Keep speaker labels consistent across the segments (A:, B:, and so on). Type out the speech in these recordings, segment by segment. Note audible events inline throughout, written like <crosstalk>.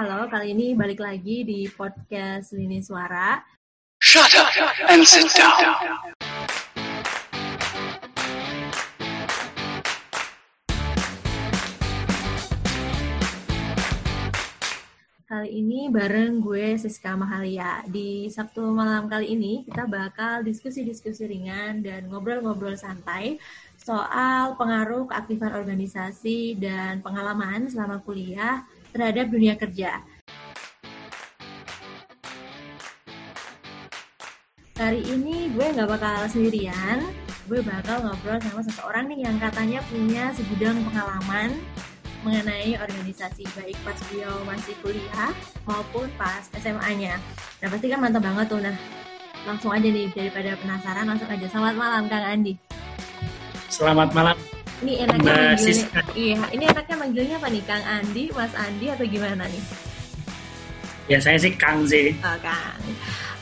A: Halo, kali ini balik lagi di podcast Lini Suara.
B: Shut up and sit down.
A: Kali ini bareng gue Siska Mahalia. Di Sabtu malam kali ini kita bakal diskusi-diskusi ringan dan ngobrol-ngobrol santai soal pengaruh keaktifan organisasi dan pengalaman selama kuliah terhadap dunia kerja. Hari ini gue nggak bakal sendirian, gue bakal ngobrol sama seseorang nih yang katanya punya segudang pengalaman mengenai organisasi baik pas beliau masih kuliah maupun pas SMA-nya. Nah pasti kan mantap banget tuh. Nah langsung aja nih daripada penasaran langsung aja. Selamat malam Kang Andi.
B: Selamat malam.
A: Ini enaknya manggilnya, iya, ini enaknya manggilnya apa nih Kang Andi, Mas Andi atau gimana nih?
B: Ya saya sih Kang sih.
A: Oh Kang.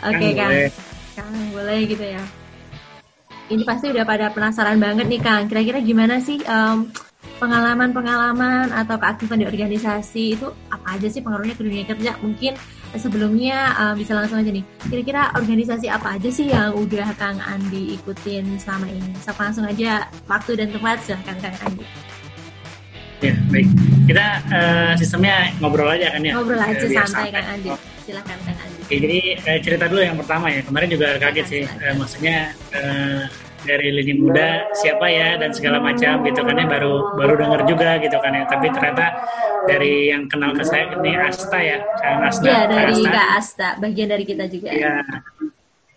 A: Oke okay, Kang. Boleh. Kang boleh gitu ya. Ini pasti udah pada penasaran banget nih Kang. Kira-kira gimana sih um, pengalaman-pengalaman atau keaktifan di organisasi itu apa aja sih pengaruhnya ke dunia kerja? Mungkin sebelumnya um, bisa langsung aja nih. Kira-kira organisasi apa aja sih yang udah Kang Andi ikutin selama ini? So, langsung aja waktu dan tempat silahkan Kang Andi.
B: Ya, baik. Kita uh, sistemnya ngobrol aja kan ya?
A: Ngobrol aja uh, santai Kang Andi. Silahkan Kang Andi.
B: Oke, jadi uh, cerita dulu yang pertama ya. Kemarin juga kaget sih. Uh, maksudnya uh, dari lini muda siapa ya dan segala macam gitu kan ya baru baru dengar juga gitu kan ya. Tapi ternyata dari yang kenal ke saya ini Asta ya
A: Kang Asta. Ya dari Asta. Kak Asta bagian dari kita juga.
B: Ya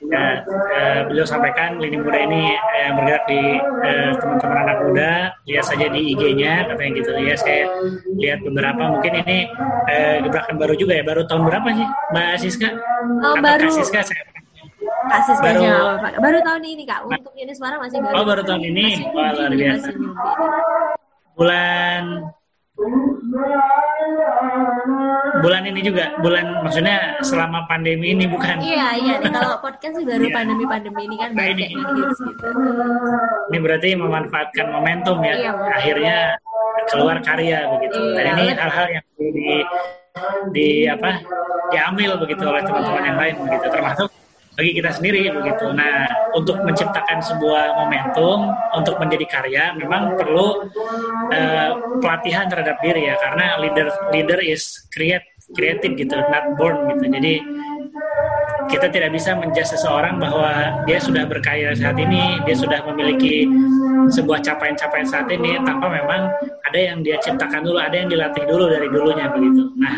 B: ya uh, beliau sampaikan lini muda ini uh, bergerak di uh, teman-teman anak muda. Lihat saja di IG-nya katanya gitu. Ya saya lihat beberapa. Mungkin ini uh, gebrakan baru juga ya. Baru tahun berapa sih Mbak Siska?
A: Oh, Atau baru. Siska saya kasus baru, baru tahun ini kak. Untuk ini suara masih baru
B: oh baru tahun ini? Masih Wah, luar biasa. bulan bulan ini juga? Bulan maksudnya selama pandemi ini bukan?
A: Iya iya. Nih, kalau podcast sih baru iya. pandemi pandemi ini. kan kayak gitu.
B: Ini berarti memanfaatkan momentum ya. Iya, akhirnya keluar karya begitu. Iya, dan ini hal-hal yang di di apa? Diambil begitu oleh teman-teman yang lain begitu. Termasuk bagi kita sendiri begitu. Nah, untuk menciptakan sebuah momentum untuk menjadi karya memang perlu uh, pelatihan terhadap diri ya karena leader leader is create creative gitu, not born gitu. Jadi kita tidak bisa menjudge seseorang bahwa dia sudah berkarya saat ini, dia sudah memiliki sebuah capaian-capaian saat ini tanpa memang ada yang dia ciptakan dulu, ada yang dilatih dulu dari dulunya begitu. Nah,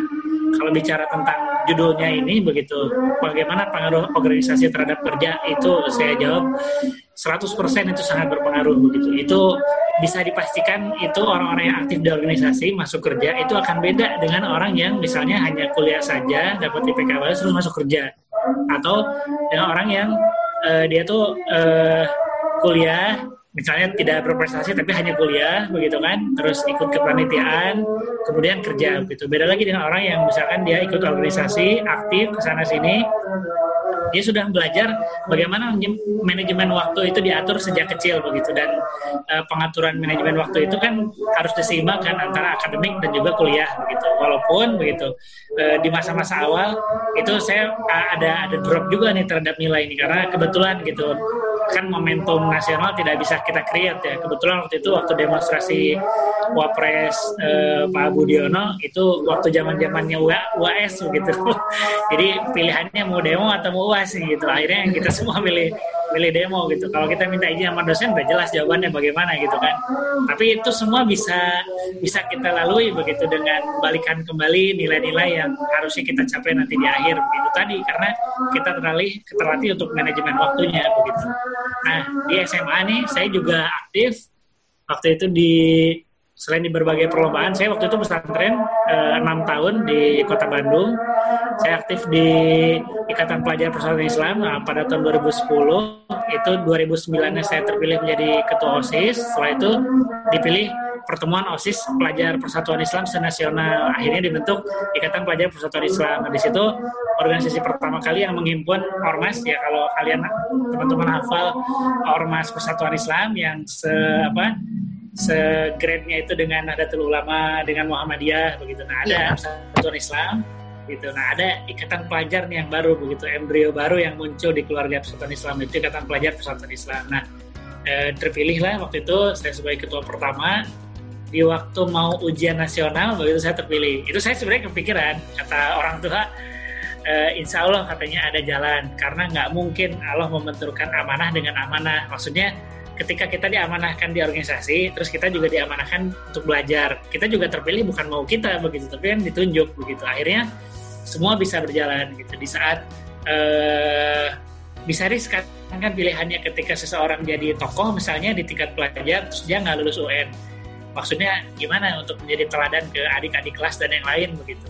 B: kalau bicara tentang judulnya ini begitu, bagaimana pengaruh organisasi terhadap kerja itu saya jawab 100% itu sangat berpengaruh begitu. Itu bisa dipastikan itu orang-orang yang aktif di organisasi masuk kerja itu akan beda dengan orang yang misalnya hanya kuliah saja dapat IPK bagus terus masuk kerja atau dengan orang yang uh, dia tuh uh, kuliah misalnya tidak berprestasi tapi hanya kuliah begitu kan? Terus ikut kepanitiaan kemudian kerja gitu beda lagi dengan orang yang misalkan dia ikut organisasi aktif ke sana sini dia sudah belajar bagaimana manajemen waktu itu diatur sejak kecil begitu. Dan uh, pengaturan manajemen waktu itu kan harus diseimbangkan antara akademik dan juga kuliah begitu. Walaupun begitu uh, di masa-masa awal itu saya ada ada drop juga nih terhadap nilai ini karena kebetulan gitu kan momentum nasional tidak bisa kita create ya. Kebetulan waktu itu waktu demonstrasi wapres eh, Pak Budiono itu waktu zaman zamannya UAS begitu <laughs> jadi pilihannya mau demo atau mau UAS gitu. Akhirnya kita semua milih milih demo gitu. Kalau kita minta izin sama dosen udah jelas jawabannya bagaimana gitu kan. Tapi itu semua bisa bisa kita lalui begitu dengan balikan kembali nilai-nilai yang harusnya kita capai nanti di akhir begitu tadi. Karena kita terlatih terlatih untuk manajemen waktunya begitu. Nah di SMA nih saya juga aktif. Waktu itu di selain di berbagai perlombaan, saya waktu itu pesantren eh, enam tahun di kota Bandung. Saya aktif di Ikatan Pelajar Persatuan Islam nah, pada tahun 2010. Itu 2009 saya terpilih menjadi ketua OSIS. Setelah itu dipilih pertemuan OSIS Pelajar Persatuan Islam senasional. Akhirnya dibentuk Ikatan Pelajar Persatuan Islam. Nah, di situ organisasi pertama kali yang menghimpun ormas ya kalau kalian teman-teman hafal ormas Persatuan Islam yang se apa segrade-nya itu dengan Nahdlatul Ulama, dengan Muhammadiyah begitu. Nah, ada yeah. Persatuan Islam gitu. Nah, ada ikatan pelajar nih yang baru begitu, embrio baru yang muncul di keluarga Persatuan Islam itu ikatan pelajar Persatuan Islam. Nah, eh, terpilihlah waktu itu saya sebagai ketua pertama di waktu mau ujian nasional begitu saya terpilih. Itu saya sebenarnya kepikiran kata orang tua uh, insya Allah katanya ada jalan karena nggak mungkin Allah membenturkan amanah dengan amanah. Maksudnya ketika kita diamanahkan di organisasi, terus kita juga diamanahkan untuk belajar. Kita juga terpilih bukan mau kita begitu, tapi kan ditunjuk begitu. Akhirnya semua bisa berjalan gitu. Di saat uh, bisa riskan kan pilihannya ketika seseorang jadi tokoh misalnya di tingkat pelajar, terus dia nggak lulus UN. Maksudnya gimana untuk menjadi teladan ke adik-adik kelas dan yang lain begitu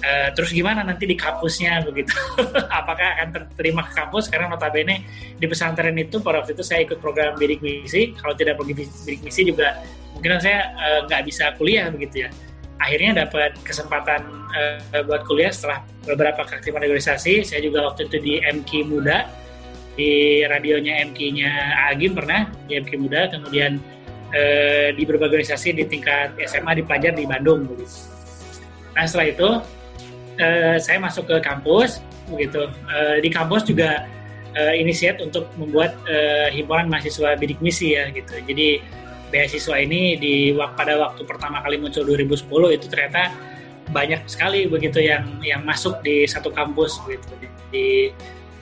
B: Uh, terus gimana nanti di kampusnya begitu? <laughs> Apakah akan terima ke kampus? Karena notabene di pesantren itu pada waktu itu saya ikut program bidik misi. Kalau tidak pergi bidik misi juga mungkin saya eh, nggak uh, bisa kuliah begitu ya. Akhirnya dapat kesempatan uh, buat kuliah setelah beberapa keaktifan organisasi. Saya juga waktu itu di MK Muda di radionya MK-nya Agim pernah di MK Muda. Kemudian uh, di berbagai organisasi di tingkat SMA di pelajar di Bandung begitu. Nah setelah itu uh, saya masuk ke kampus begitu. Uh, di kampus juga uh, inisiat untuk membuat uh, himpunan mahasiswa bidik misi ya gitu. Jadi beasiswa ini di pada waktu pertama kali muncul 2010 itu ternyata banyak sekali begitu yang yang masuk di satu kampus begitu. Di, di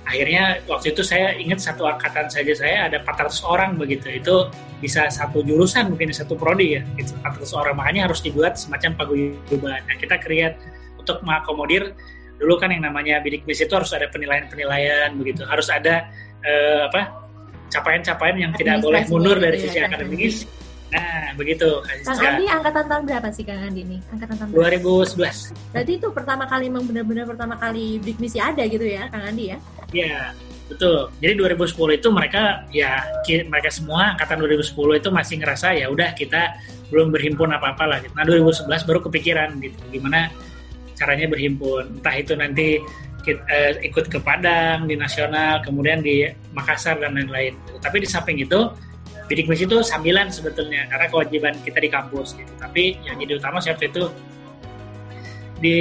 B: akhirnya waktu itu saya ingat satu angkatan saja saya ada 400 orang begitu. Itu bisa satu jurusan mungkin satu prodi ya gitu. 400 orang. Makanya harus dibuat semacam paguyuban. Nah kita create untuk mengakomodir dulu kan yang namanya bidik misi itu harus ada penilaian-penilaian begitu harus ada uh, apa capaian-capaian yang tidak boleh mundur dari sisi ya, akademis Nah, begitu.
A: Kang Andi angkatan tahun berapa sih Kang Andi ini? Angkatan tahun
B: berapa? 2011.
A: Berarti itu pertama kali memang benar-benar pertama kali bidik misi ada gitu ya, Kang Andi ya?
B: Iya, betul. Jadi 2010 itu mereka ya mereka semua angkatan 2010 itu masih ngerasa ya udah kita belum berhimpun apa-apa lah. Nah, 2011 baru kepikiran gitu. Gimana caranya berhimpun. Entah itu nanti kita, uh, ikut ke Padang di nasional kemudian di Makassar dan lain-lain. Tapi di samping itu bidik misi itu sambilan sebetulnya karena kewajiban kita di kampus gitu. Tapi yang jadi utama saat itu di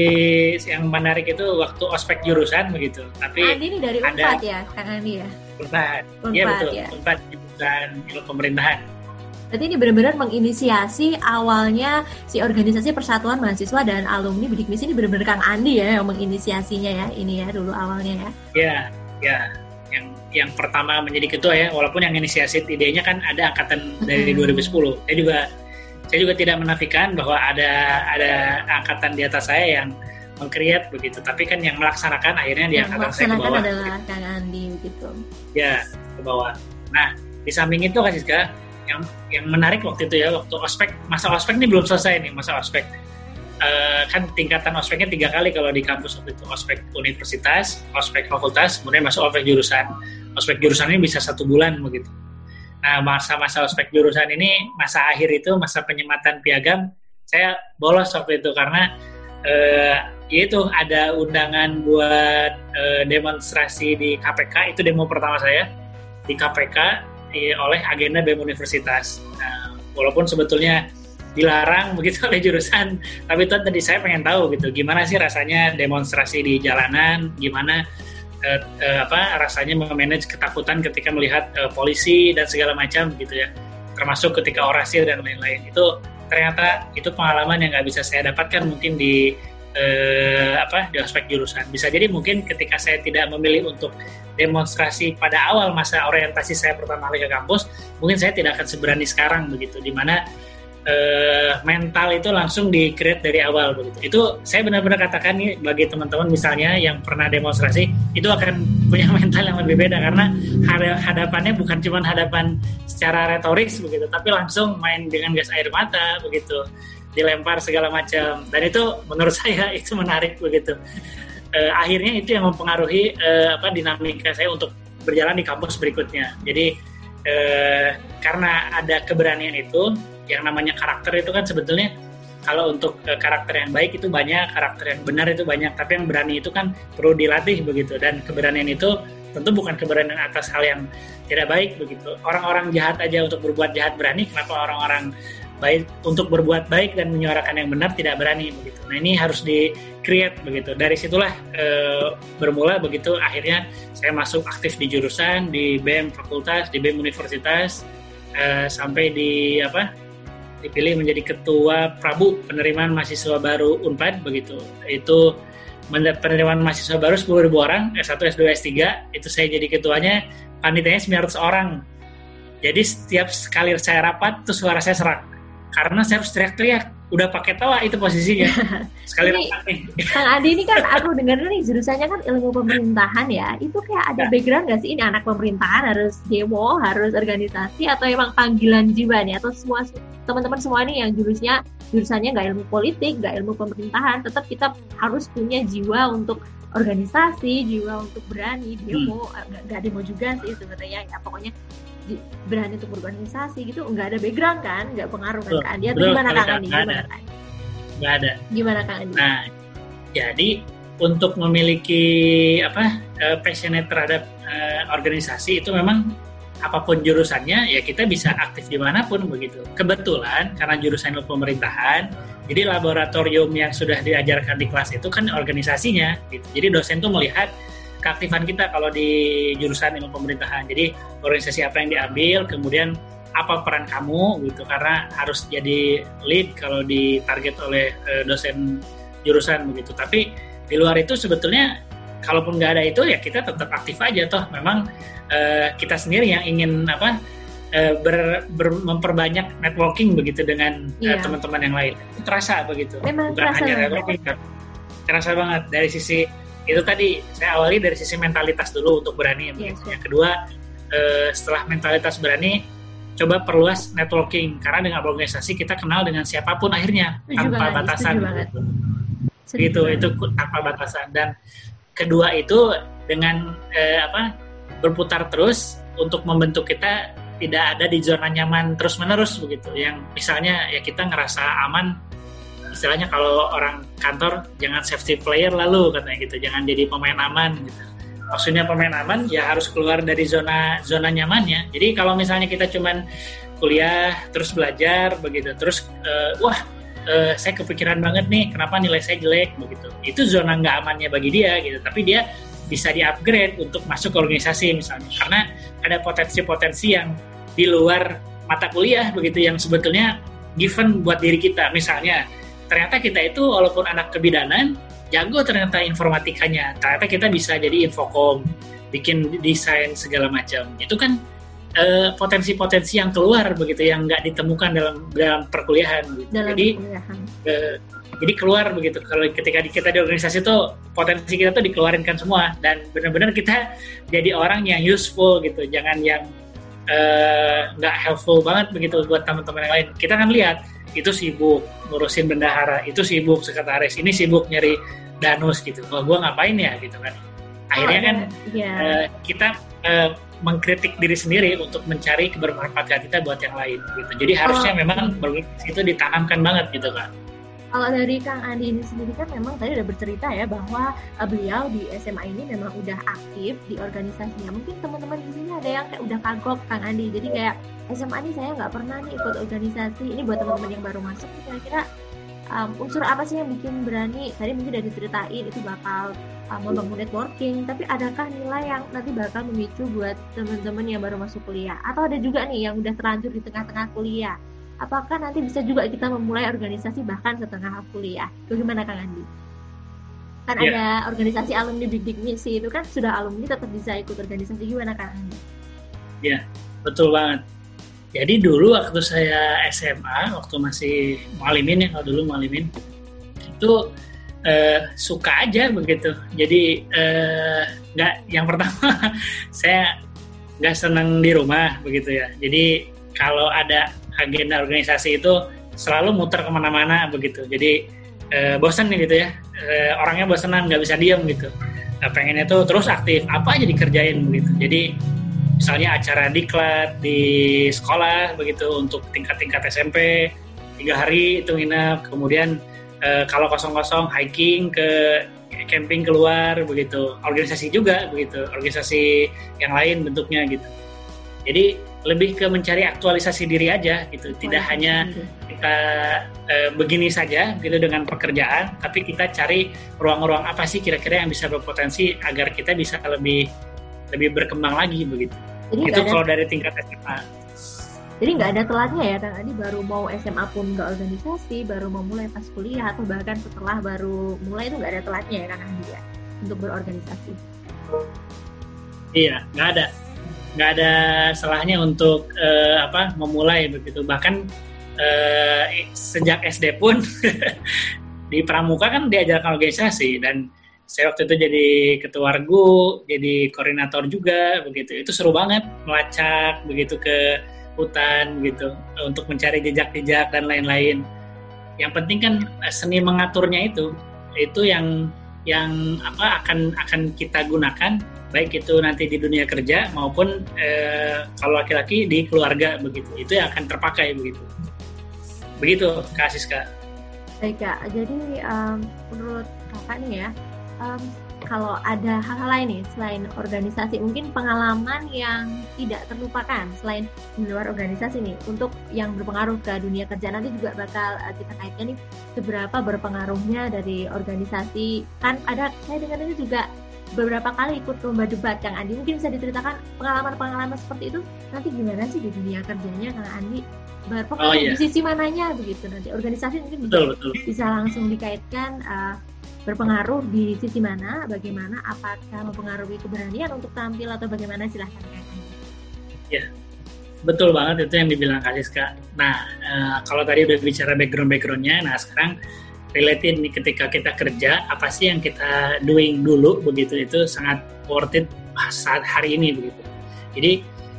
B: yang menarik itu waktu ospek jurusan begitu. Tapi
A: Andi ini dari Unpad ya Kang Andi ya?
B: Unpad, iya betul. ya. Unpad jurusan ilmu pemerintahan
A: Berarti ini benar-benar menginisiasi awalnya si organisasi Persatuan Mahasiswa dan Alumni Bidik Misi ini benar-benar Kang Andi ya yang menginisiasinya ya ini ya dulu awalnya ya.
B: Iya, ya. Yang yang pertama menjadi ketua ya, walaupun yang inisiasi idenya kan ada angkatan dari hmm. 2010. Saya juga saya juga tidak menafikan bahwa ada ada angkatan di atas saya yang mengkreat begitu, tapi kan yang melaksanakan akhirnya di angkatan saya ke bawah.
A: adalah Kang Andi begitu.
B: Ya, ke bawah. Nah, di samping itu Kak Siska, yang yang menarik waktu itu ya waktu ospek masa ospek ini belum selesai nih masa ospek. Uh, kan tingkatan ospeknya tiga kali kalau di kampus waktu itu ospek universitas ospek fakultas kemudian masuk ospek jurusan. Ospek jurusan ini bisa satu bulan begitu. Nah masa-masa ospek jurusan ini masa akhir itu masa penyematan piagam saya bolos waktu itu karena uh, itu ada undangan buat uh, demonstrasi di KPK itu demo pertama saya di KPK oleh agenda BEM Universitas. Nah, walaupun sebetulnya dilarang begitu <laughs> oleh jurusan, tapi itu tadi saya pengen tahu gitu, gimana sih rasanya demonstrasi di jalanan, gimana eh, eh, apa rasanya memanage ketakutan ketika melihat eh, polisi dan segala macam gitu ya, termasuk ketika orasi dan lain-lain. Itu ternyata itu pengalaman yang nggak bisa saya dapatkan mungkin di eh, apa di aspek jurusan. Bisa jadi mungkin ketika saya tidak memilih untuk demonstrasi pada awal masa orientasi saya pertama kali ke kampus, mungkin saya tidak akan seberani sekarang begitu. Di mana eh, mental itu langsung di create dari awal begitu. Itu saya benar-benar katakan nih bagi teman-teman misalnya yang pernah demonstrasi itu akan punya <laughs> mental yang lebih beda karena hadapannya bukan cuma hadapan secara retoris begitu, tapi langsung main dengan gas air mata begitu dilempar segala macam. Dan itu menurut <laughs> saya itu menarik begitu. Uh, akhirnya itu yang mempengaruhi uh, apa dinamika saya untuk berjalan di kampus berikutnya. Jadi uh, karena ada keberanian itu yang namanya karakter itu kan sebetulnya kalau untuk uh, karakter yang baik itu banyak, karakter yang benar itu banyak, tapi yang berani itu kan perlu dilatih begitu. Dan keberanian itu tentu bukan keberanian atas hal yang tidak baik begitu. Orang-orang jahat aja untuk berbuat jahat berani, kenapa orang-orang baik untuk berbuat baik dan menyuarakan yang benar tidak berani begitu. Nah ini harus di create begitu. Dari situlah e, bermula begitu. Akhirnya saya masuk aktif di jurusan di BEM fakultas, di BEM universitas e, sampai di apa dipilih menjadi ketua Prabu penerimaan mahasiswa baru Unpad begitu. Itu penerimaan mahasiswa baru 10.000 orang S1, S2, S3 itu saya jadi ketuanya panitianya 900 orang. Jadi setiap sekali saya rapat tuh suara saya serak karena saya harus teriak-teriak. Udah pakai tawa itu posisinya. <laughs> Sekali
A: ini, nih Kang Adi ini kan aku dengar nih jurusannya kan ilmu pemerintahan ya. Itu kayak ada ya. background gak sih? Ini anak pemerintahan harus demo harus organisasi atau emang panggilan jiwa nih? Atau semua teman-teman semua nih yang jurusnya jurusannya nggak ilmu politik nggak ilmu pemerintahan tetap kita harus punya jiwa untuk organisasi jiwa untuk berani demo. Hmm. nggak demo juga sih sebenarnya ya. Pokoknya berani untuk berorganisasi gitu nggak ada background kan nggak pengaruh kan Kak? Andi atau gimana Kak Andi?
B: Gimana Kak nggak ada.
A: Gimana Kak Andi?
B: Nah jadi untuk memiliki apa uh, passionate terhadap uh, organisasi itu memang apa pun jurusannya ya kita bisa aktif di mana pun begitu. Kebetulan karena jurusan ilmu pemerintahan jadi laboratorium yang sudah diajarkan di kelas itu kan organisasinya gitu. Jadi dosen tuh melihat keaktifan kita kalau di jurusan ilmu pemerintahan. Jadi organisasi apa yang diambil, kemudian apa peran kamu gitu karena harus jadi lead kalau ditarget oleh uh, dosen jurusan begitu. Tapi di luar itu sebetulnya kalaupun nggak ada itu ya kita tetap aktif aja toh. Memang uh, kita sendiri yang ingin apa uh, ber, ber, memperbanyak networking begitu dengan iya. teman-teman yang lain. Itu terasa begitu.
A: Memang Bukan terasa hanya networking,
B: terasa banget dari sisi itu tadi saya awali dari sisi mentalitas dulu untuk berani. Yes. Yang kedua eh, setelah mentalitas berani coba perluas networking karena dengan organisasi kita kenal dengan siapa pun akhirnya setuju tanpa banget, batasan. Gitu. Gitu itu tanpa batasan dan kedua itu dengan eh, apa berputar terus untuk membentuk kita tidak ada di zona nyaman terus menerus begitu yang misalnya ya kita ngerasa aman istilahnya kalau orang kantor jangan safety player lalu katanya gitu. Jangan jadi pemain aman gitu. Maksudnya pemain aman ya harus keluar dari zona zona nyamannya. Jadi kalau misalnya kita cuman kuliah terus belajar begitu terus uh, wah uh, saya kepikiran banget nih kenapa nilai saya jelek begitu. Itu zona nggak amannya bagi dia gitu. Tapi dia bisa di upgrade untuk masuk ke organisasi misalnya. Karena ada potensi-potensi yang di luar mata kuliah begitu yang sebetulnya given buat diri kita. Misalnya ternyata kita itu walaupun anak kebidanan jago ternyata informatikanya. Ternyata kita bisa jadi infokom bikin desain segala macam. Itu kan eh, potensi-potensi yang keluar begitu yang nggak ditemukan dalam dalam perkuliahan gitu.
A: dalam
B: jadi
A: perkuliahan.
B: Uh, jadi keluar begitu. Kalau ketika kita di organisasi itu potensi kita tuh dikeluarinkan semua. Dan benar-benar kita jadi orang yang useful gitu. Jangan yang eh, nggak uh, helpful banget begitu buat teman-teman yang lain. Kita kan lihat itu sibuk ngurusin bendahara, itu sibuk sekretaris, ini sibuk nyari danus gitu. Kalau gue ngapain ya gitu kan. Akhirnya oh, kan yeah. uh, kita uh, mengkritik diri sendiri untuk mencari kebermanfaatan kita buat yang lain gitu. Jadi harusnya oh. memang itu ditanamkan banget gitu kan.
A: Kalau dari Kang Andi ini sendiri kan memang tadi udah bercerita ya bahwa uh, beliau di SMA ini memang udah aktif di organisasinya. Mungkin teman-teman di sini ada yang kayak udah kagok Kang Andi. Jadi kayak SMA ini saya nggak pernah nih ikut organisasi. Ini buat teman-teman yang baru masuk kira-kira um, unsur apa sih yang bikin berani? Tadi mungkin udah diceritain itu bakal um, membangun networking. Tapi adakah nilai yang nanti bakal memicu buat teman-teman yang baru masuk kuliah? Atau ada juga nih yang udah terlanjur di tengah-tengah kuliah? Apakah nanti bisa juga kita memulai organisasi bahkan setengah kuliah? Bagaimana Kang Andi? Kan yeah. ada organisasi alumni Big Big Misi itu kan sudah alumni tetap bisa ikut organisasi gimana Kang Andi?
B: Ya, yeah, betul banget. Jadi dulu waktu saya SMA, waktu masih mualimin ya, kalau dulu mualimin, itu eh, suka aja begitu. Jadi eh, nggak, yang <laughs> pertama saya nggak senang di rumah begitu ya. Jadi kalau ada agenda organisasi itu selalu muter ke mana-mana begitu. Jadi e, bosan nih gitu ya, e, orangnya bosanan nggak bisa diam gitu. Nah, pengennya tuh terus aktif, apa aja dikerjain begitu. Jadi misalnya acara diklat di sekolah begitu untuk tingkat-tingkat SMP, tiga hari itu nginep kemudian uh, kalau kosong-kosong hiking ke camping keluar begitu organisasi juga begitu organisasi yang lain bentuknya gitu jadi lebih ke mencari aktualisasi diri aja gitu. Tidak hanya kita uh, begini saja gitu dengan pekerjaan tapi kita cari ruang-ruang apa sih kira-kira yang bisa berpotensi agar kita bisa lebih lebih berkembang lagi begitu. Jadi itu kalau dari tingkat SMA
A: jadi nggak ada telatnya ya Kang Adi baru mau SMA pun nggak organisasi baru mau mulai pas kuliah atau bahkan setelah baru mulai itu nggak ada telatnya ya Kang Adi ya? Untuk berorganisasi.
B: Iya nggak ada nggak ada salahnya untuk uh, apa memulai begitu bahkan uh, sejak SD pun <laughs> di pramuka kan diajarkan organisasi dan saya waktu itu jadi ketua regu, jadi koordinator juga begitu. Itu seru banget melacak begitu ke hutan gitu untuk mencari jejak-jejak dan lain-lain. Yang penting kan eh, seni mengaturnya itu itu yang yang apa akan akan kita gunakan baik itu nanti di dunia kerja maupun eh, kalau laki-laki di keluarga begitu. Itu yang akan terpakai begitu. Begitu kak Siska.
A: Baik kak, jadi um, menurut kakak nih ya um, kalau ada hal-hal lain nih selain organisasi mungkin pengalaman yang tidak terlupakan selain di luar organisasi nih untuk yang berpengaruh ke dunia kerja nanti juga bakal uh, kita kaitkan nih seberapa berpengaruhnya dari organisasi. Kan ada saya dengar ini juga beberapa kali ikut lomba debat Kang Andi mungkin bisa diceritakan pengalaman-pengalaman seperti itu nanti gimana sih di dunia kerjanya Kang Andi berpengaruh oh, iya. di sisi mananya begitu nanti organisasi mungkin betul, bisa, betul. bisa langsung dikaitkan uh, berpengaruh di sisi mana, bagaimana, apakah mempengaruhi keberanian untuk tampil atau bagaimana silahkan
B: Ya, betul banget itu yang dibilang Kak Siska. Nah, uh, kalau tadi udah bicara background-backgroundnya, nah sekarang related nih ketika kita kerja, apa sih yang kita doing dulu begitu, itu sangat worth it saat hari ini begitu. Jadi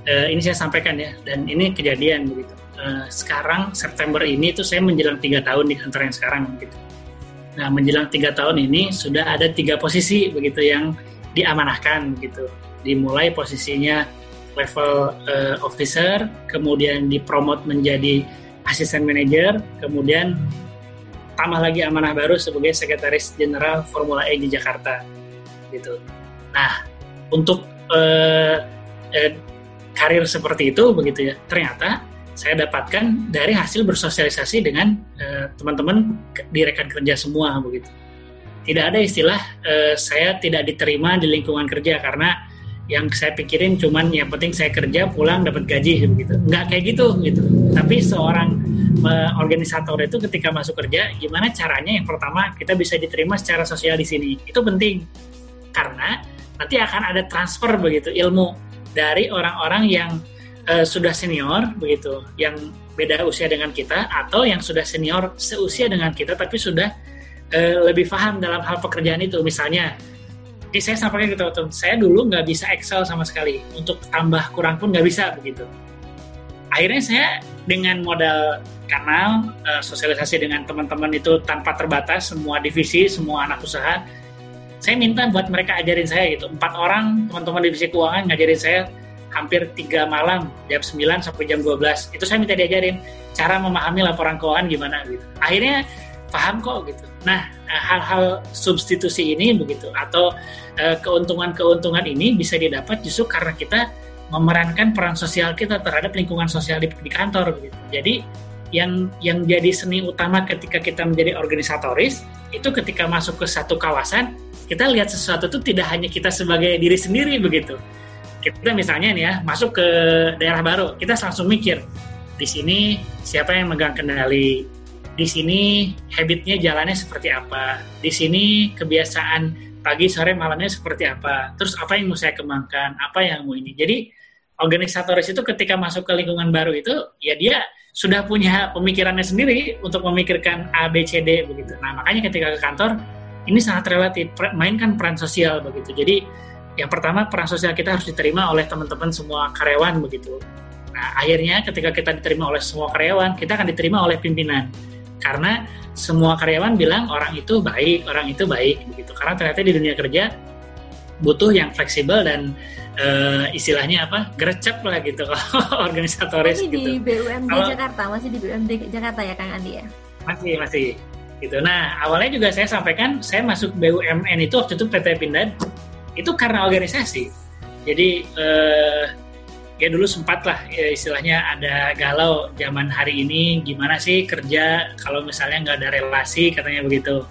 B: uh, ini saya sampaikan ya, dan ini kejadian begitu. Uh, sekarang September ini tuh saya menjelang tiga tahun di kantor yang sekarang begitu Nah, menjelang tiga tahun ini sudah ada tiga posisi begitu yang diamanahkan begitu. Dimulai posisinya level uh, officer, kemudian dipromot menjadi asisten manager, kemudian tambah lagi amanah baru sebagai sekretaris jenderal Formula E di Jakarta gitu. Nah, untuk uh, uh, karir seperti itu begitu ya, ternyata saya dapatkan dari hasil bersosialisasi dengan uh, teman-teman di rekan kerja semua begitu. Tidak ada istilah uh, saya tidak diterima di lingkungan kerja karena yang saya pikirin cuman yang penting saya kerja pulang dapat gaji begitu. Nggak kayak gitu gitu. Tapi seorang uh, organisator itu ketika masuk kerja gimana caranya yang pertama kita bisa diterima secara sosial di sini. Itu penting. Karena nanti akan ada transfer begitu ilmu dari orang-orang yang uh, sudah senior begitu, yang beda usia dengan kita, atau yang sudah senior seusia dengan kita tapi sudah uh, lebih paham dalam hal pekerjaan itu. Misalnya, ini saya sampaikan gitu, teman saya dulu nggak bisa Excel sama sekali, untuk tambah kurang pun nggak bisa begitu. Akhirnya saya dengan modal kanal uh, sosialisasi dengan teman-teman itu tanpa terbatas semua divisi, semua anak usaha, saya minta buat mereka ajarin saya gitu. Empat orang teman-teman divisi keuangan ngajarin saya hampir tiga malam jam 9 sampai jam 12 itu saya minta diajarin cara memahami laporan keuangan gimana gitu akhirnya paham kok gitu. Nah hal-hal substitusi ini begitu atau eh, keuntungan-keuntungan ini bisa didapat justru karena kita memerankan peran sosial kita terhadap lingkungan sosial di, di kantor begitu. Jadi yang yang jadi seni utama ketika kita menjadi organisatoris itu ketika masuk ke satu kawasan kita lihat sesuatu itu tidak hanya kita sebagai diri sendiri begitu. Kita misalnya nih ya masuk ke daerah baru kita langsung mikir di sini siapa yang megang kendali di sini habitnya jalannya seperti apa? Di sini kebiasaan pagi sore malamnya seperti apa? Terus apa yang mau saya kembangkan? Apa yang mau ini? Jadi organisatoris itu ketika masuk ke lingkungan baru itu ya dia sudah punya pemikirannya sendiri untuk memikirkan A B C D begitu. Nah makanya ketika ke kantor ini sangat relatif. Mainkan peran sosial begitu. Jadi yang pertama peran sosial kita harus diterima oleh teman-teman semua karyawan begitu. Nah, akhirnya ketika kita diterima oleh semua karyawan, kita akan diterima oleh pimpinan. Karena semua karyawan bilang orang itu baik, orang itu baik begitu. Karena ternyata di dunia kerja butuh yang fleksibel dan uh, istilahnya apa? Gercep lah gitu. Kalau <laughs> organisatoris
A: masih
B: gitu.
A: di BUMD kalau, Jakarta masih di BUMD Jakarta ya Kang Andi ya?
B: Masih masih. Gitu. Nah awalnya juga saya sampaikan saya masuk BUMN itu waktu itu PT Pindad itu karena organisasi. Jadi uh, ya dulu sempat lah ya istilahnya ada galau zaman hari ini. Gimana sih kerja kalau misalnya nggak ada relasi katanya begitu.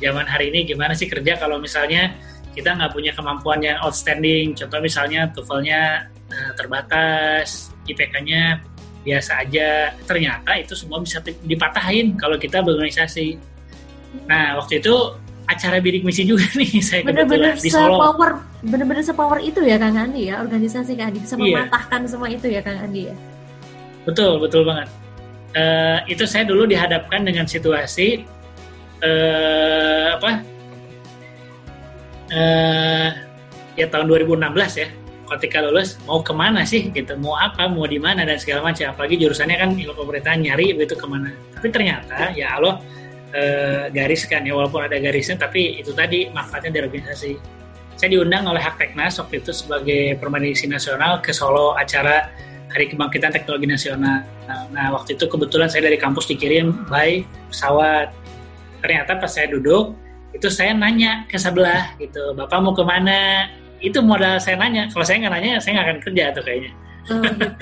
B: Zaman hari ini gimana sih kerja kalau misalnya kita nggak punya kemampuan yang outstanding? Contoh misalnya TOEFL-nya uh, terbatas IPK-nya biasa aja. Ternyata itu semua bisa dipatahin kalau kita berorganisasi. Nah waktu itu acara bidik misi juga <laughs> nih saya
A: bener-bener di Solo. Power, bener-bener sepower itu ya Kang Andi ya organisasi Kang Andi bisa iya. mematahkan semua itu ya Kang Andi ya.
B: Betul betul banget. Uh, itu saya dulu dihadapkan dengan situasi uh, apa? Uh, ya tahun 2016 ya. Ketika lulus mau ke mana sih gitu, mau apa, mau di mana dan segala macam. Apalagi jurusannya kan ilmu pemerintahan nyari begitu ke mana. Tapi ternyata ya Allah uh, garis kan ya walaupun ada garisnya tapi itu tadi manfaatnya dari organisasi saya diundang oleh Hak Teknas waktu itu sebagai permanisi nasional ke Solo acara Hari Kebangkitan Teknologi Nasional. Nah, waktu itu kebetulan saya dari kampus dikirim by pesawat. Ternyata pas saya duduk, itu saya nanya ke sebelah gitu, Bapak mau ke mana? Itu modal saya nanya. Kalau saya nggak nanya, saya nggak akan kerja tuh kayaknya. Oh, gitu. <laughs>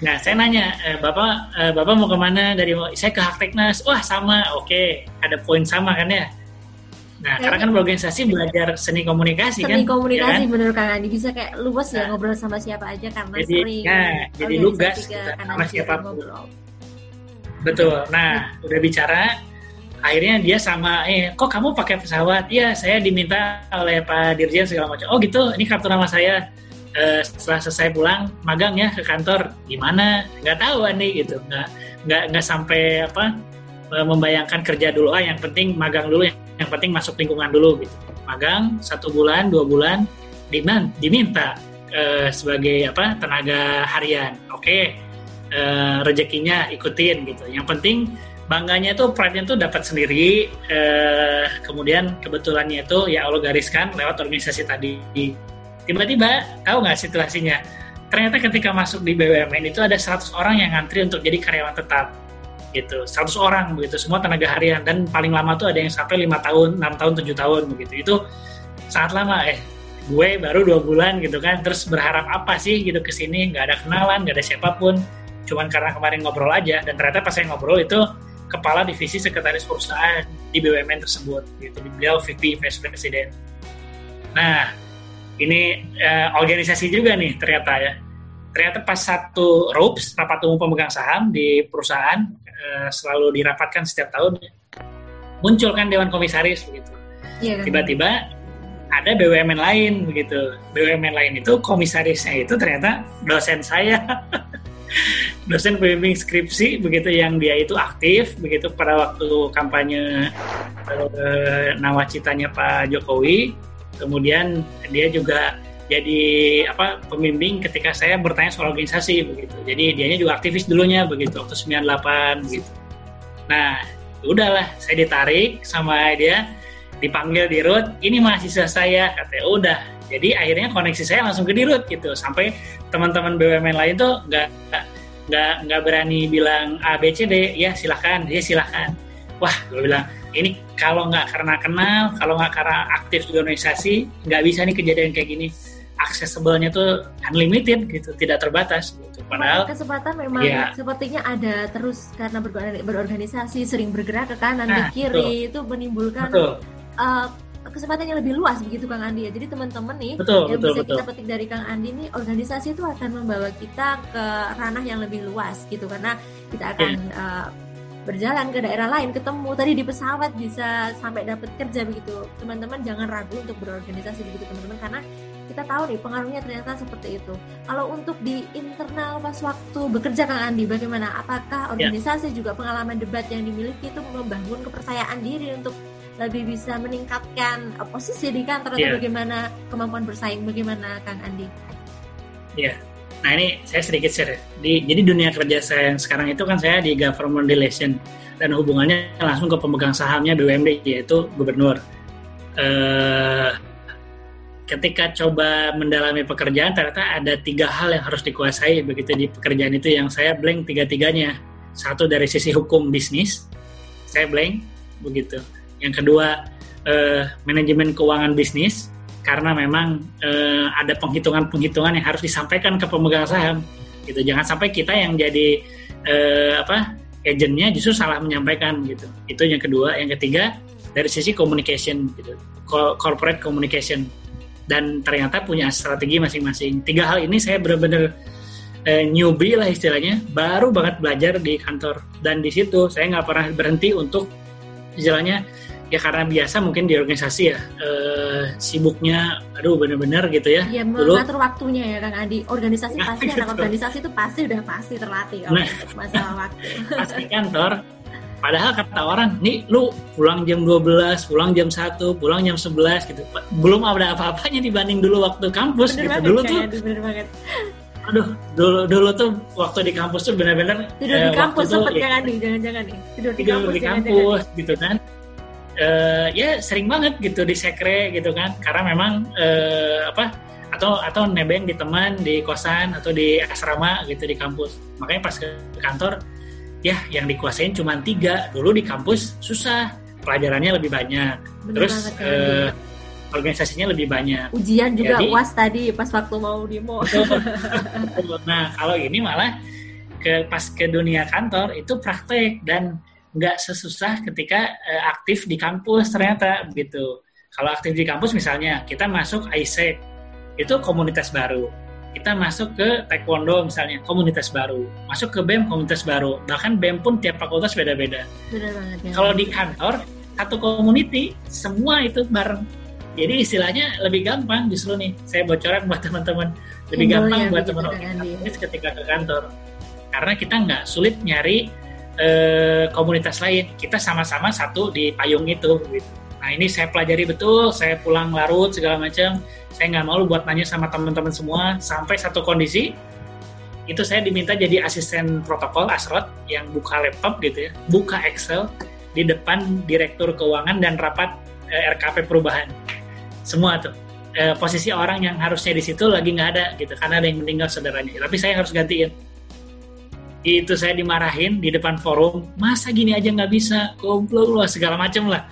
B: Nah, saya nanya, e, Bapak e, Bapak mau ke mana? Dari saya ke Hakteknas. Wah, sama. Oke, ada poin sama kan ya? Nah, karena kan berorganisasi belajar seni komunikasi
A: seni
B: kan.
A: Seni komunikasi ya kan? bener kan Andi bisa kayak luas ya nah, ya ngobrol sama siapa aja karena
B: jadi,
A: sering.
B: Nah, jadi lugas sama siapa ngobrol. Betul. Nah, udah bicara akhirnya dia sama eh kok kamu pakai pesawat? Iya, saya diminta oleh Pak Dirjen segala macam. Oh gitu, ini kartu nama saya uh, setelah selesai pulang magang ya ke kantor gimana nggak tahu nih gitu nggak nggak nggak sampai apa uh, membayangkan kerja dulu ah yang penting magang dulu yang, yang penting masuk lingkungan dulu gitu magang satu bulan dua bulan diman diminta uh, sebagai apa tenaga harian oke okay, uh, rezekinya ikutin gitu yang penting bangganya itu pride tuh dapat sendiri uh, kemudian kebetulannya itu ya Allah gariskan lewat organisasi tadi Tiba-tiba, tahu nggak situasinya? Ternyata ketika masuk di BUMN itu ada 100 orang yang ngantri untuk jadi karyawan tetap. Gitu, 100 orang begitu, semua tenaga harian. Dan paling lama tuh ada yang sampai lima tahun, 6 tahun, 7 tahun begitu. Itu sangat lama eh gue baru dua bulan gitu kan terus berharap apa sih gitu ke sini nggak ada kenalan nggak ada siapa pun cuman karena kemarin ngobrol aja dan ternyata pas saya ngobrol itu kepala divisi sekretaris perusahaan di BUMN tersebut gitu beliau VP Vice President nah ini uh, organisasi juga nih ternyata ya. Ternyata pas satu RUPS, rapat umum pemegang saham di perusahaan uh, selalu dirapatkan setiap tahun. Muncul kan dewan komisaris begitu. Yeah. Tiba-tiba ada BUMN lain begitu. BUMN lain itu komisarisnya itu ternyata dosen saya. <laughs> dosen pembimbing skripsi begitu yang dia itu aktif begitu pada waktu kampanye uh, nawacitanya Pak Jokowi kemudian dia juga jadi apa pembimbing ketika saya bertanya soal organisasi begitu. Jadi dianya juga aktivis dulunya begitu waktu 98 begitu. Nah, udahlah saya ditarik sama dia dipanggil di RUT, ini mahasiswa saya katanya udah. Jadi akhirnya koneksi saya langsung ke di RUT gitu. Sampai teman-teman BUMN lain tuh nggak nggak nggak berani bilang A B C D, ya silahkan, ya silahkan. Wah, gue bilang ini kalau nggak karena kenal, kalau nggak karena aktif di organisasi, nggak bisa nih kejadian kayak gini. Aksesibelnya tuh unlimited gitu, tidak terbatas. Gitu.
A: Padahal kesempatan memang ya, sepertinya ada terus karena berorganisasi, sering bergerak ke kanan, nah, ke kiri, betul. itu menimbulkan Uh, kesempatan yang lebih luas begitu Kang Andi ya. Jadi teman-teman nih
B: betul,
A: yang
B: betul,
A: bisa
B: betul.
A: kita petik dari Kang Andi nih organisasi itu akan membawa kita ke ranah yang lebih luas gitu karena kita akan yeah. uh, berjalan ke daerah lain ketemu tadi di pesawat bisa sampai dapat kerja begitu teman-teman jangan ragu untuk berorganisasi begitu teman-teman karena kita tahu nih pengaruhnya ternyata seperti itu kalau untuk di internal pas waktu bekerja Kang Andi bagaimana apakah ya. organisasi ya. juga pengalaman debat yang dimiliki itu membangun kepercayaan diri untuk lebih bisa meningkatkan posisi di kantor atau ya. bagaimana kemampuan bersaing bagaimana Kang Andi?
B: Ya, Nah ini saya sedikit share. Di, jadi dunia kerja saya yang sekarang itu kan saya di government relation dan hubungannya langsung ke pemegang sahamnya BUMD yaitu gubernur. Uh, ketika coba mendalami pekerjaan ternyata ada tiga hal yang harus dikuasai begitu. Di pekerjaan itu yang saya blank tiga-tiganya. Satu dari sisi hukum bisnis saya blank begitu. Yang kedua eh, manajemen keuangan bisnis karena memang eh, ada penghitungan-penghitungan yang harus disampaikan ke pemegang saham gitu. Jangan sampai kita yang jadi eh, apa agentnya justru salah menyampaikan gitu. Itu yang kedua. Yang ketiga dari sisi communication gitu. Corporate communication dan ternyata punya strategi masing-masing. Tiga hal ini saya benar-benar eh, newbie lah istilahnya. Baru banget belajar di kantor. Dan di situ saya nggak pernah berhenti untuk istilahnya ya karena biasa mungkin di organisasi ya eh, sibuknya aduh bener-bener gitu ya.
A: Ya mengatur waktunya ya Kang Adi. Organisasi nah, <laughs> pasti gitu. anak organisasi itu pasti udah pasti terlatih nah, masalah waktu.
B: Pasti kantor padahal kata orang nih lu pulang jam 12 pulang jam 1 pulang jam 11 gitu. Belum ada apa-apanya dibanding dulu waktu kampus bener gitu. banget, dulu tuh bener banget. Aduh dulu dulu tuh waktu di kampus tuh benar-benar
A: tidur eh, di kampus sempat ya, kan nih jangan-jangan nih.
B: Tidur di tidur kampus, di kampus gitu kan. Uh, ya sering banget gitu di sekre gitu kan. Karena memang uh, apa atau atau nebeng di teman di kosan atau di asrama gitu di kampus. Makanya pas ke kantor ya yang dikuasain cuma tiga. Dulu di kampus susah pelajarannya lebih banyak. Bener terus uh, organisasinya lebih banyak.
A: Ujian juga Jadi, uas tadi pas waktu mau demo. <laughs>
B: Nah kalau ini malah ke pas ke dunia kantor itu praktek dan nggak sesusah ketika uh, aktif di kampus ternyata begitu. Kalau aktif di kampus misalnya kita masuk ISEC itu komunitas baru. Kita masuk ke taekwondo misalnya komunitas baru, masuk ke BEM komunitas baru. Bahkan BEM pun tiap fakultas beda-beda. Ya. Kalau di kantor satu community semua itu bareng. Jadi istilahnya lebih gampang justru nih saya bocoran buat teman-teman lebih gampang ya, buat teman-teman ketika ke kantor karena kita nggak sulit nyari eh, komunitas lain. Kita sama-sama satu di payung itu. Gitu. Nah ini saya pelajari betul, saya pulang larut segala macam. Saya nggak malu buat nanya sama teman-teman semua sampai satu kondisi itu saya diminta jadi asisten protokol Asrot yang buka laptop gitu ya, buka Excel di depan direktur keuangan dan rapat eh, RKP perubahan. Semua tuh eh, posisi orang yang harusnya di situ lagi nggak ada gitu karena ada yang meninggal saudaranya. Tapi saya harus gantiin itu saya dimarahin di depan forum masa gini aja nggak bisa goblok lah segala macam lah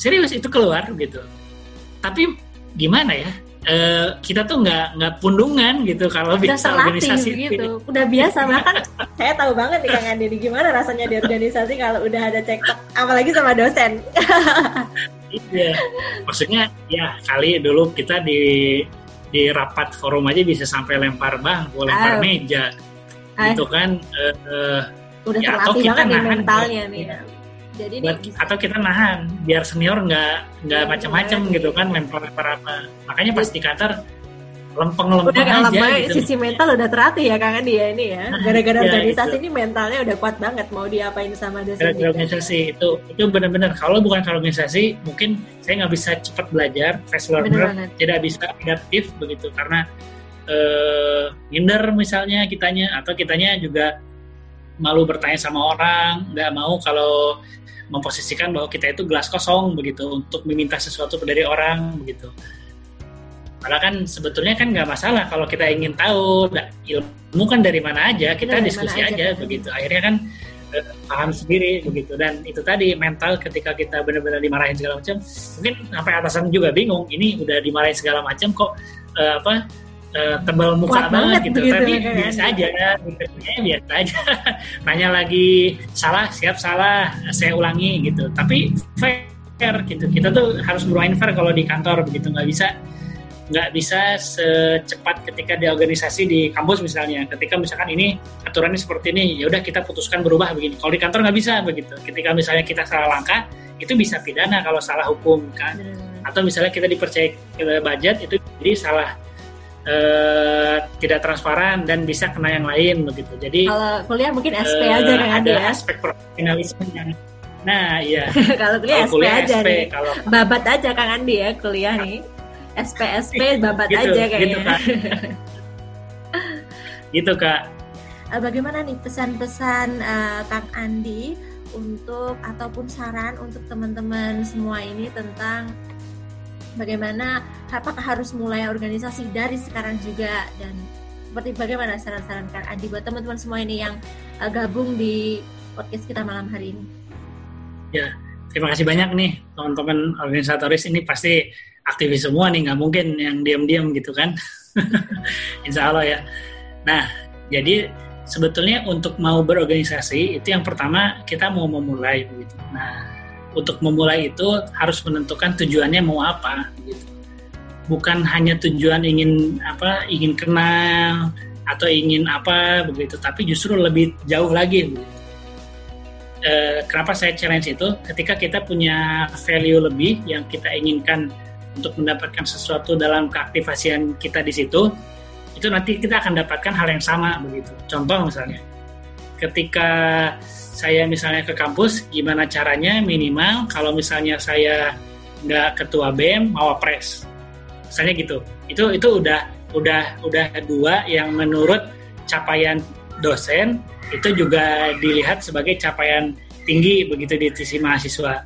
B: serius itu keluar gitu. Tapi gimana ya e, kita tuh nggak nggak pundungan gitu kalau udah bisa organisasi
A: gitu. Udah biasa bahkan <laughs> saya tahu banget nih kang Andi gimana rasanya di organisasi kalau udah ada cekcok apalagi sama dosen. <laughs>
B: Iya. Maksudnya ya kali dulu kita di di rapat forum aja bisa sampai lempar bang lempar oh. meja. Itu kan uh,
A: udah ya, atau kita nahan mentalnya nih. ya.
B: Jadi buat, nih, atau kita nahan biar senior nggak nggak iya, macam-macam iya. gitu kan lempar lempar apa makanya pas di kantor lempeng-lempeng aja
A: lempeng, gitu. sisi mental udah terlatih ya Kang Andi ya ini ya. Nah, gara-gara ya, organisasi itu. ini mentalnya udah kuat banget mau diapain sama dosen gara-gara
B: organisasi itu. Itu benar-benar kalau bukan kalau organisasi mungkin saya nggak bisa cepat belajar fast learner tidak bisa adaptif begitu. Karena uh, minder misalnya kitanya atau kitanya juga malu bertanya sama orang, nggak mau kalau memposisikan bahwa kita itu gelas kosong begitu untuk meminta sesuatu dari orang begitu. Padahal kan sebetulnya kan nggak masalah kalau kita ingin tahu ilmu kan dari mana aja kita dari diskusi aja, aja begitu. Akhirnya kan eh, paham sendiri begitu dan itu tadi mental ketika kita benar-benar dimarahin segala macam mungkin sampai atasan juga bingung ini udah dimarahin segala macam kok uh, apa uh, tebal muka Kuat banget gitu, gitu tapi kan? biasa aja gitu. ya, biasa aja. <laughs> Nanya lagi salah? Siap salah? Saya ulangi gitu. Tapi fair gitu. Kita tuh harus bermain fair kalau di kantor begitu. Nggak bisa nggak bisa secepat ketika di organisasi di kampus misalnya. Ketika misalkan ini aturannya seperti ini ya udah kita putuskan berubah begini. Kalau di kantor nggak bisa begitu. Ketika misalnya kita salah langkah itu bisa pidana kalau salah hukum kan? Atau misalnya kita dipercaya budget itu jadi salah uh, tidak transparan dan bisa kena yang lain begitu. Jadi
A: kalau kuliah mungkin SP uh, aja kan ada
B: ya. aspek profesionalisme yang Nah, iya. <laughs>
A: kalau kuliah, SP kuliah aja SP, nih. Kalau... Babat aja Kang Andi ya kuliah nih. SP SP babat gitu, aja kayaknya. Gitu, Kak. <laughs> gitu, Kak. Uh, bagaimana nih pesan-pesan uh, Kang Andi untuk ataupun saran untuk teman-teman semua ini tentang bagaimana apakah harus mulai organisasi dari sekarang juga dan seperti bagaimana saran-saran Kang Andi buat teman-teman semua ini yang uh, gabung di podcast kita malam hari ini.
B: Ya, terima kasih banyak nih teman-teman organisatoris ini pasti aktivis semua nih nggak mungkin yang diam-diam gitu kan. <laughs> Insya Allah ya. Nah, jadi sebetulnya untuk mau berorganisasi itu yang pertama kita mau memulai. Nah, untuk memulai itu harus menentukan tujuannya mau apa gitu. Bukan hanya tujuan ingin apa ingin kenal atau ingin apa begitu, tapi justru lebih jauh lagi begitu. E, kenapa saya challenge itu? Ketika kita punya value lebih yang kita inginkan untuk mendapatkan sesuatu dalam keaktifasian kita di situ, itu nanti kita akan dapatkan hal yang sama begitu. Contoh misalnya, ketika saya misalnya ke kampus, gimana caranya minimal kalau misalnya saya nggak ketua BEM, mau pres, misalnya gitu. Itu itu udah udah udah dua yang menurut capaian dosen itu juga dilihat sebagai capaian tinggi begitu di sisi mahasiswa.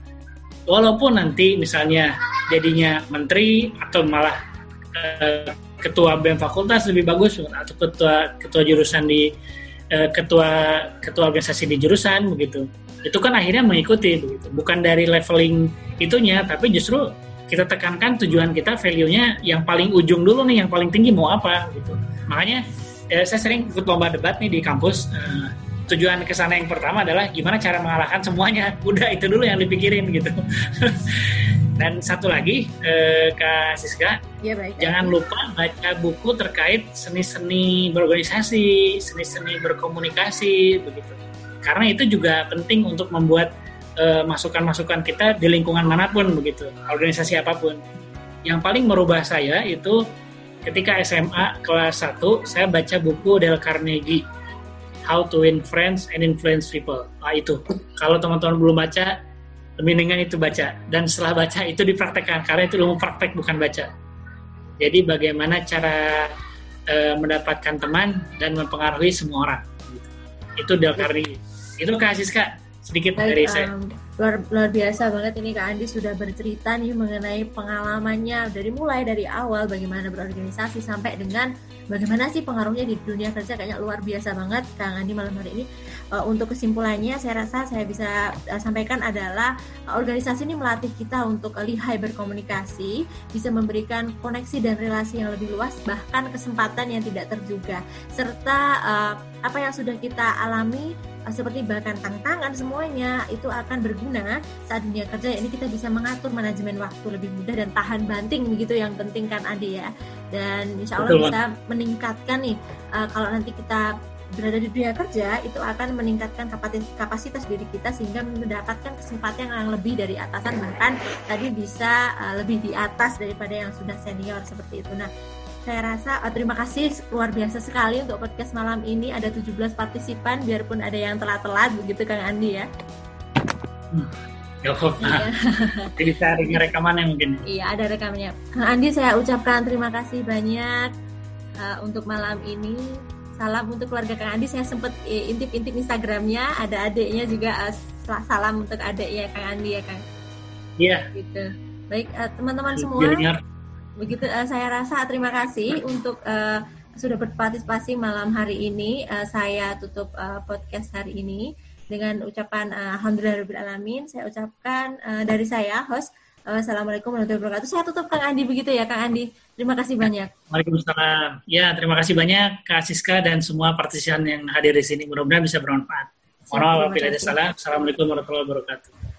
B: Walaupun nanti misalnya jadinya menteri atau malah eh, ketua BEM fakultas lebih bagus atau ketua ketua jurusan di uh, ketua ketua organisasi di jurusan begitu. Itu kan akhirnya mengikuti begitu. Bukan dari leveling itunya tapi justru kita tekankan tujuan kita value-nya yang paling ujung dulu nih yang paling tinggi mau apa gitu makanya eh, saya sering ikut lomba debat nih di kampus. Uh, tujuan ke sana yang pertama adalah gimana cara mengalahkan semuanya. <laughs> Udah itu dulu yang dipikirin gitu. <laughs> Dan satu lagi, eh, Kak Siska, ya, baik, jangan lupa baca buku terkait seni-seni berorganisasi, seni-seni berkomunikasi, begitu. Karena itu juga penting untuk membuat eh, masukan-masukan eh, kita di lingkungan mana pun, begitu, organisasi apa pun. Yang paling merubah saya itu ketika SMA kelas 1, saya baca buku Dale Carnegie, How to Win Friends and Influence People. Nah itu, kalau teman-teman belum baca, mendingan itu baca. Dan setelah baca itu dipraktekkan. Karena itu ilmu praktek bukan baca. Jadi bagaimana cara e, mendapatkan teman dan mempengaruhi semua orang. Itu Del Carnegie. Itu kak Siska sedikit Baik, dari saya. um,
A: luar luar biasa banget ini Kak Andi sudah bercerita nih mengenai pengalamannya dari mulai dari awal bagaimana berorganisasi sampai dengan bagaimana sih pengaruhnya di dunia kerja. Kayaknya luar biasa banget Kang Andi malam hari ini. Uh, untuk kesimpulannya saya rasa saya bisa uh, sampaikan adalah uh, organisasi ini melatih kita untuk uh, lihai berkomunikasi bisa memberikan koneksi dan relasi yang lebih luas bahkan kesempatan yang tidak terduga serta apa yang sudah kita alami seperti bahkan tantangan semuanya itu akan berguna saat dunia kerja ini kita bisa mengatur manajemen waktu lebih mudah dan tahan banting begitu yang penting kan Adi ya dan insya Allah Betul. bisa meningkatkan nih uh, kalau nanti kita berada di dunia kerja itu akan meningkatkan kapasitas, kapasitas diri kita sehingga mendapatkan kesempatan yang lebih dari atasan bahkan tadi bisa uh, lebih di atas daripada yang sudah senior seperti itu. Nah, saya rasa uh, terima kasih luar biasa sekali untuk podcast malam ini ada 17 partisipan biarpun ada yang telat-telat begitu Kang Andi ya.
B: Hmm. Apa-apa. <laughs> Jadi saya rekamannya mungkin.
A: Iya, ada rekamannya. Kang Andi saya ucapkan terima kasih banyak uh, untuk malam ini. Salam untuk keluarga Kang Andi. Saya sempat eh, intip-intip Instagramnya, ada adiknya juga. Uh, salam untuk adiknya Kang Andi ya Kang.
B: Iya.
A: Gitu. Baik uh, teman-teman semua. Junior begitu uh, saya rasa terima kasih untuk uh, sudah berpartisipasi malam hari ini. Uh, saya tutup uh, podcast hari ini dengan ucapan uh, alamin. Saya ucapkan uh, dari saya host uh, Assalamualaikum warahmatullahi wabarakatuh. Saya tutup Kang Andi begitu ya Kang Andi. Terima kasih banyak.
B: Waalaikumsalam. Ya, terima kasih banyak Kak Siska dan semua partisipan yang hadir di sini. Mudah-mudahan bisa bermanfaat. Mohon maaf ada salah. Assalamualaikum warahmatullahi wabarakatuh.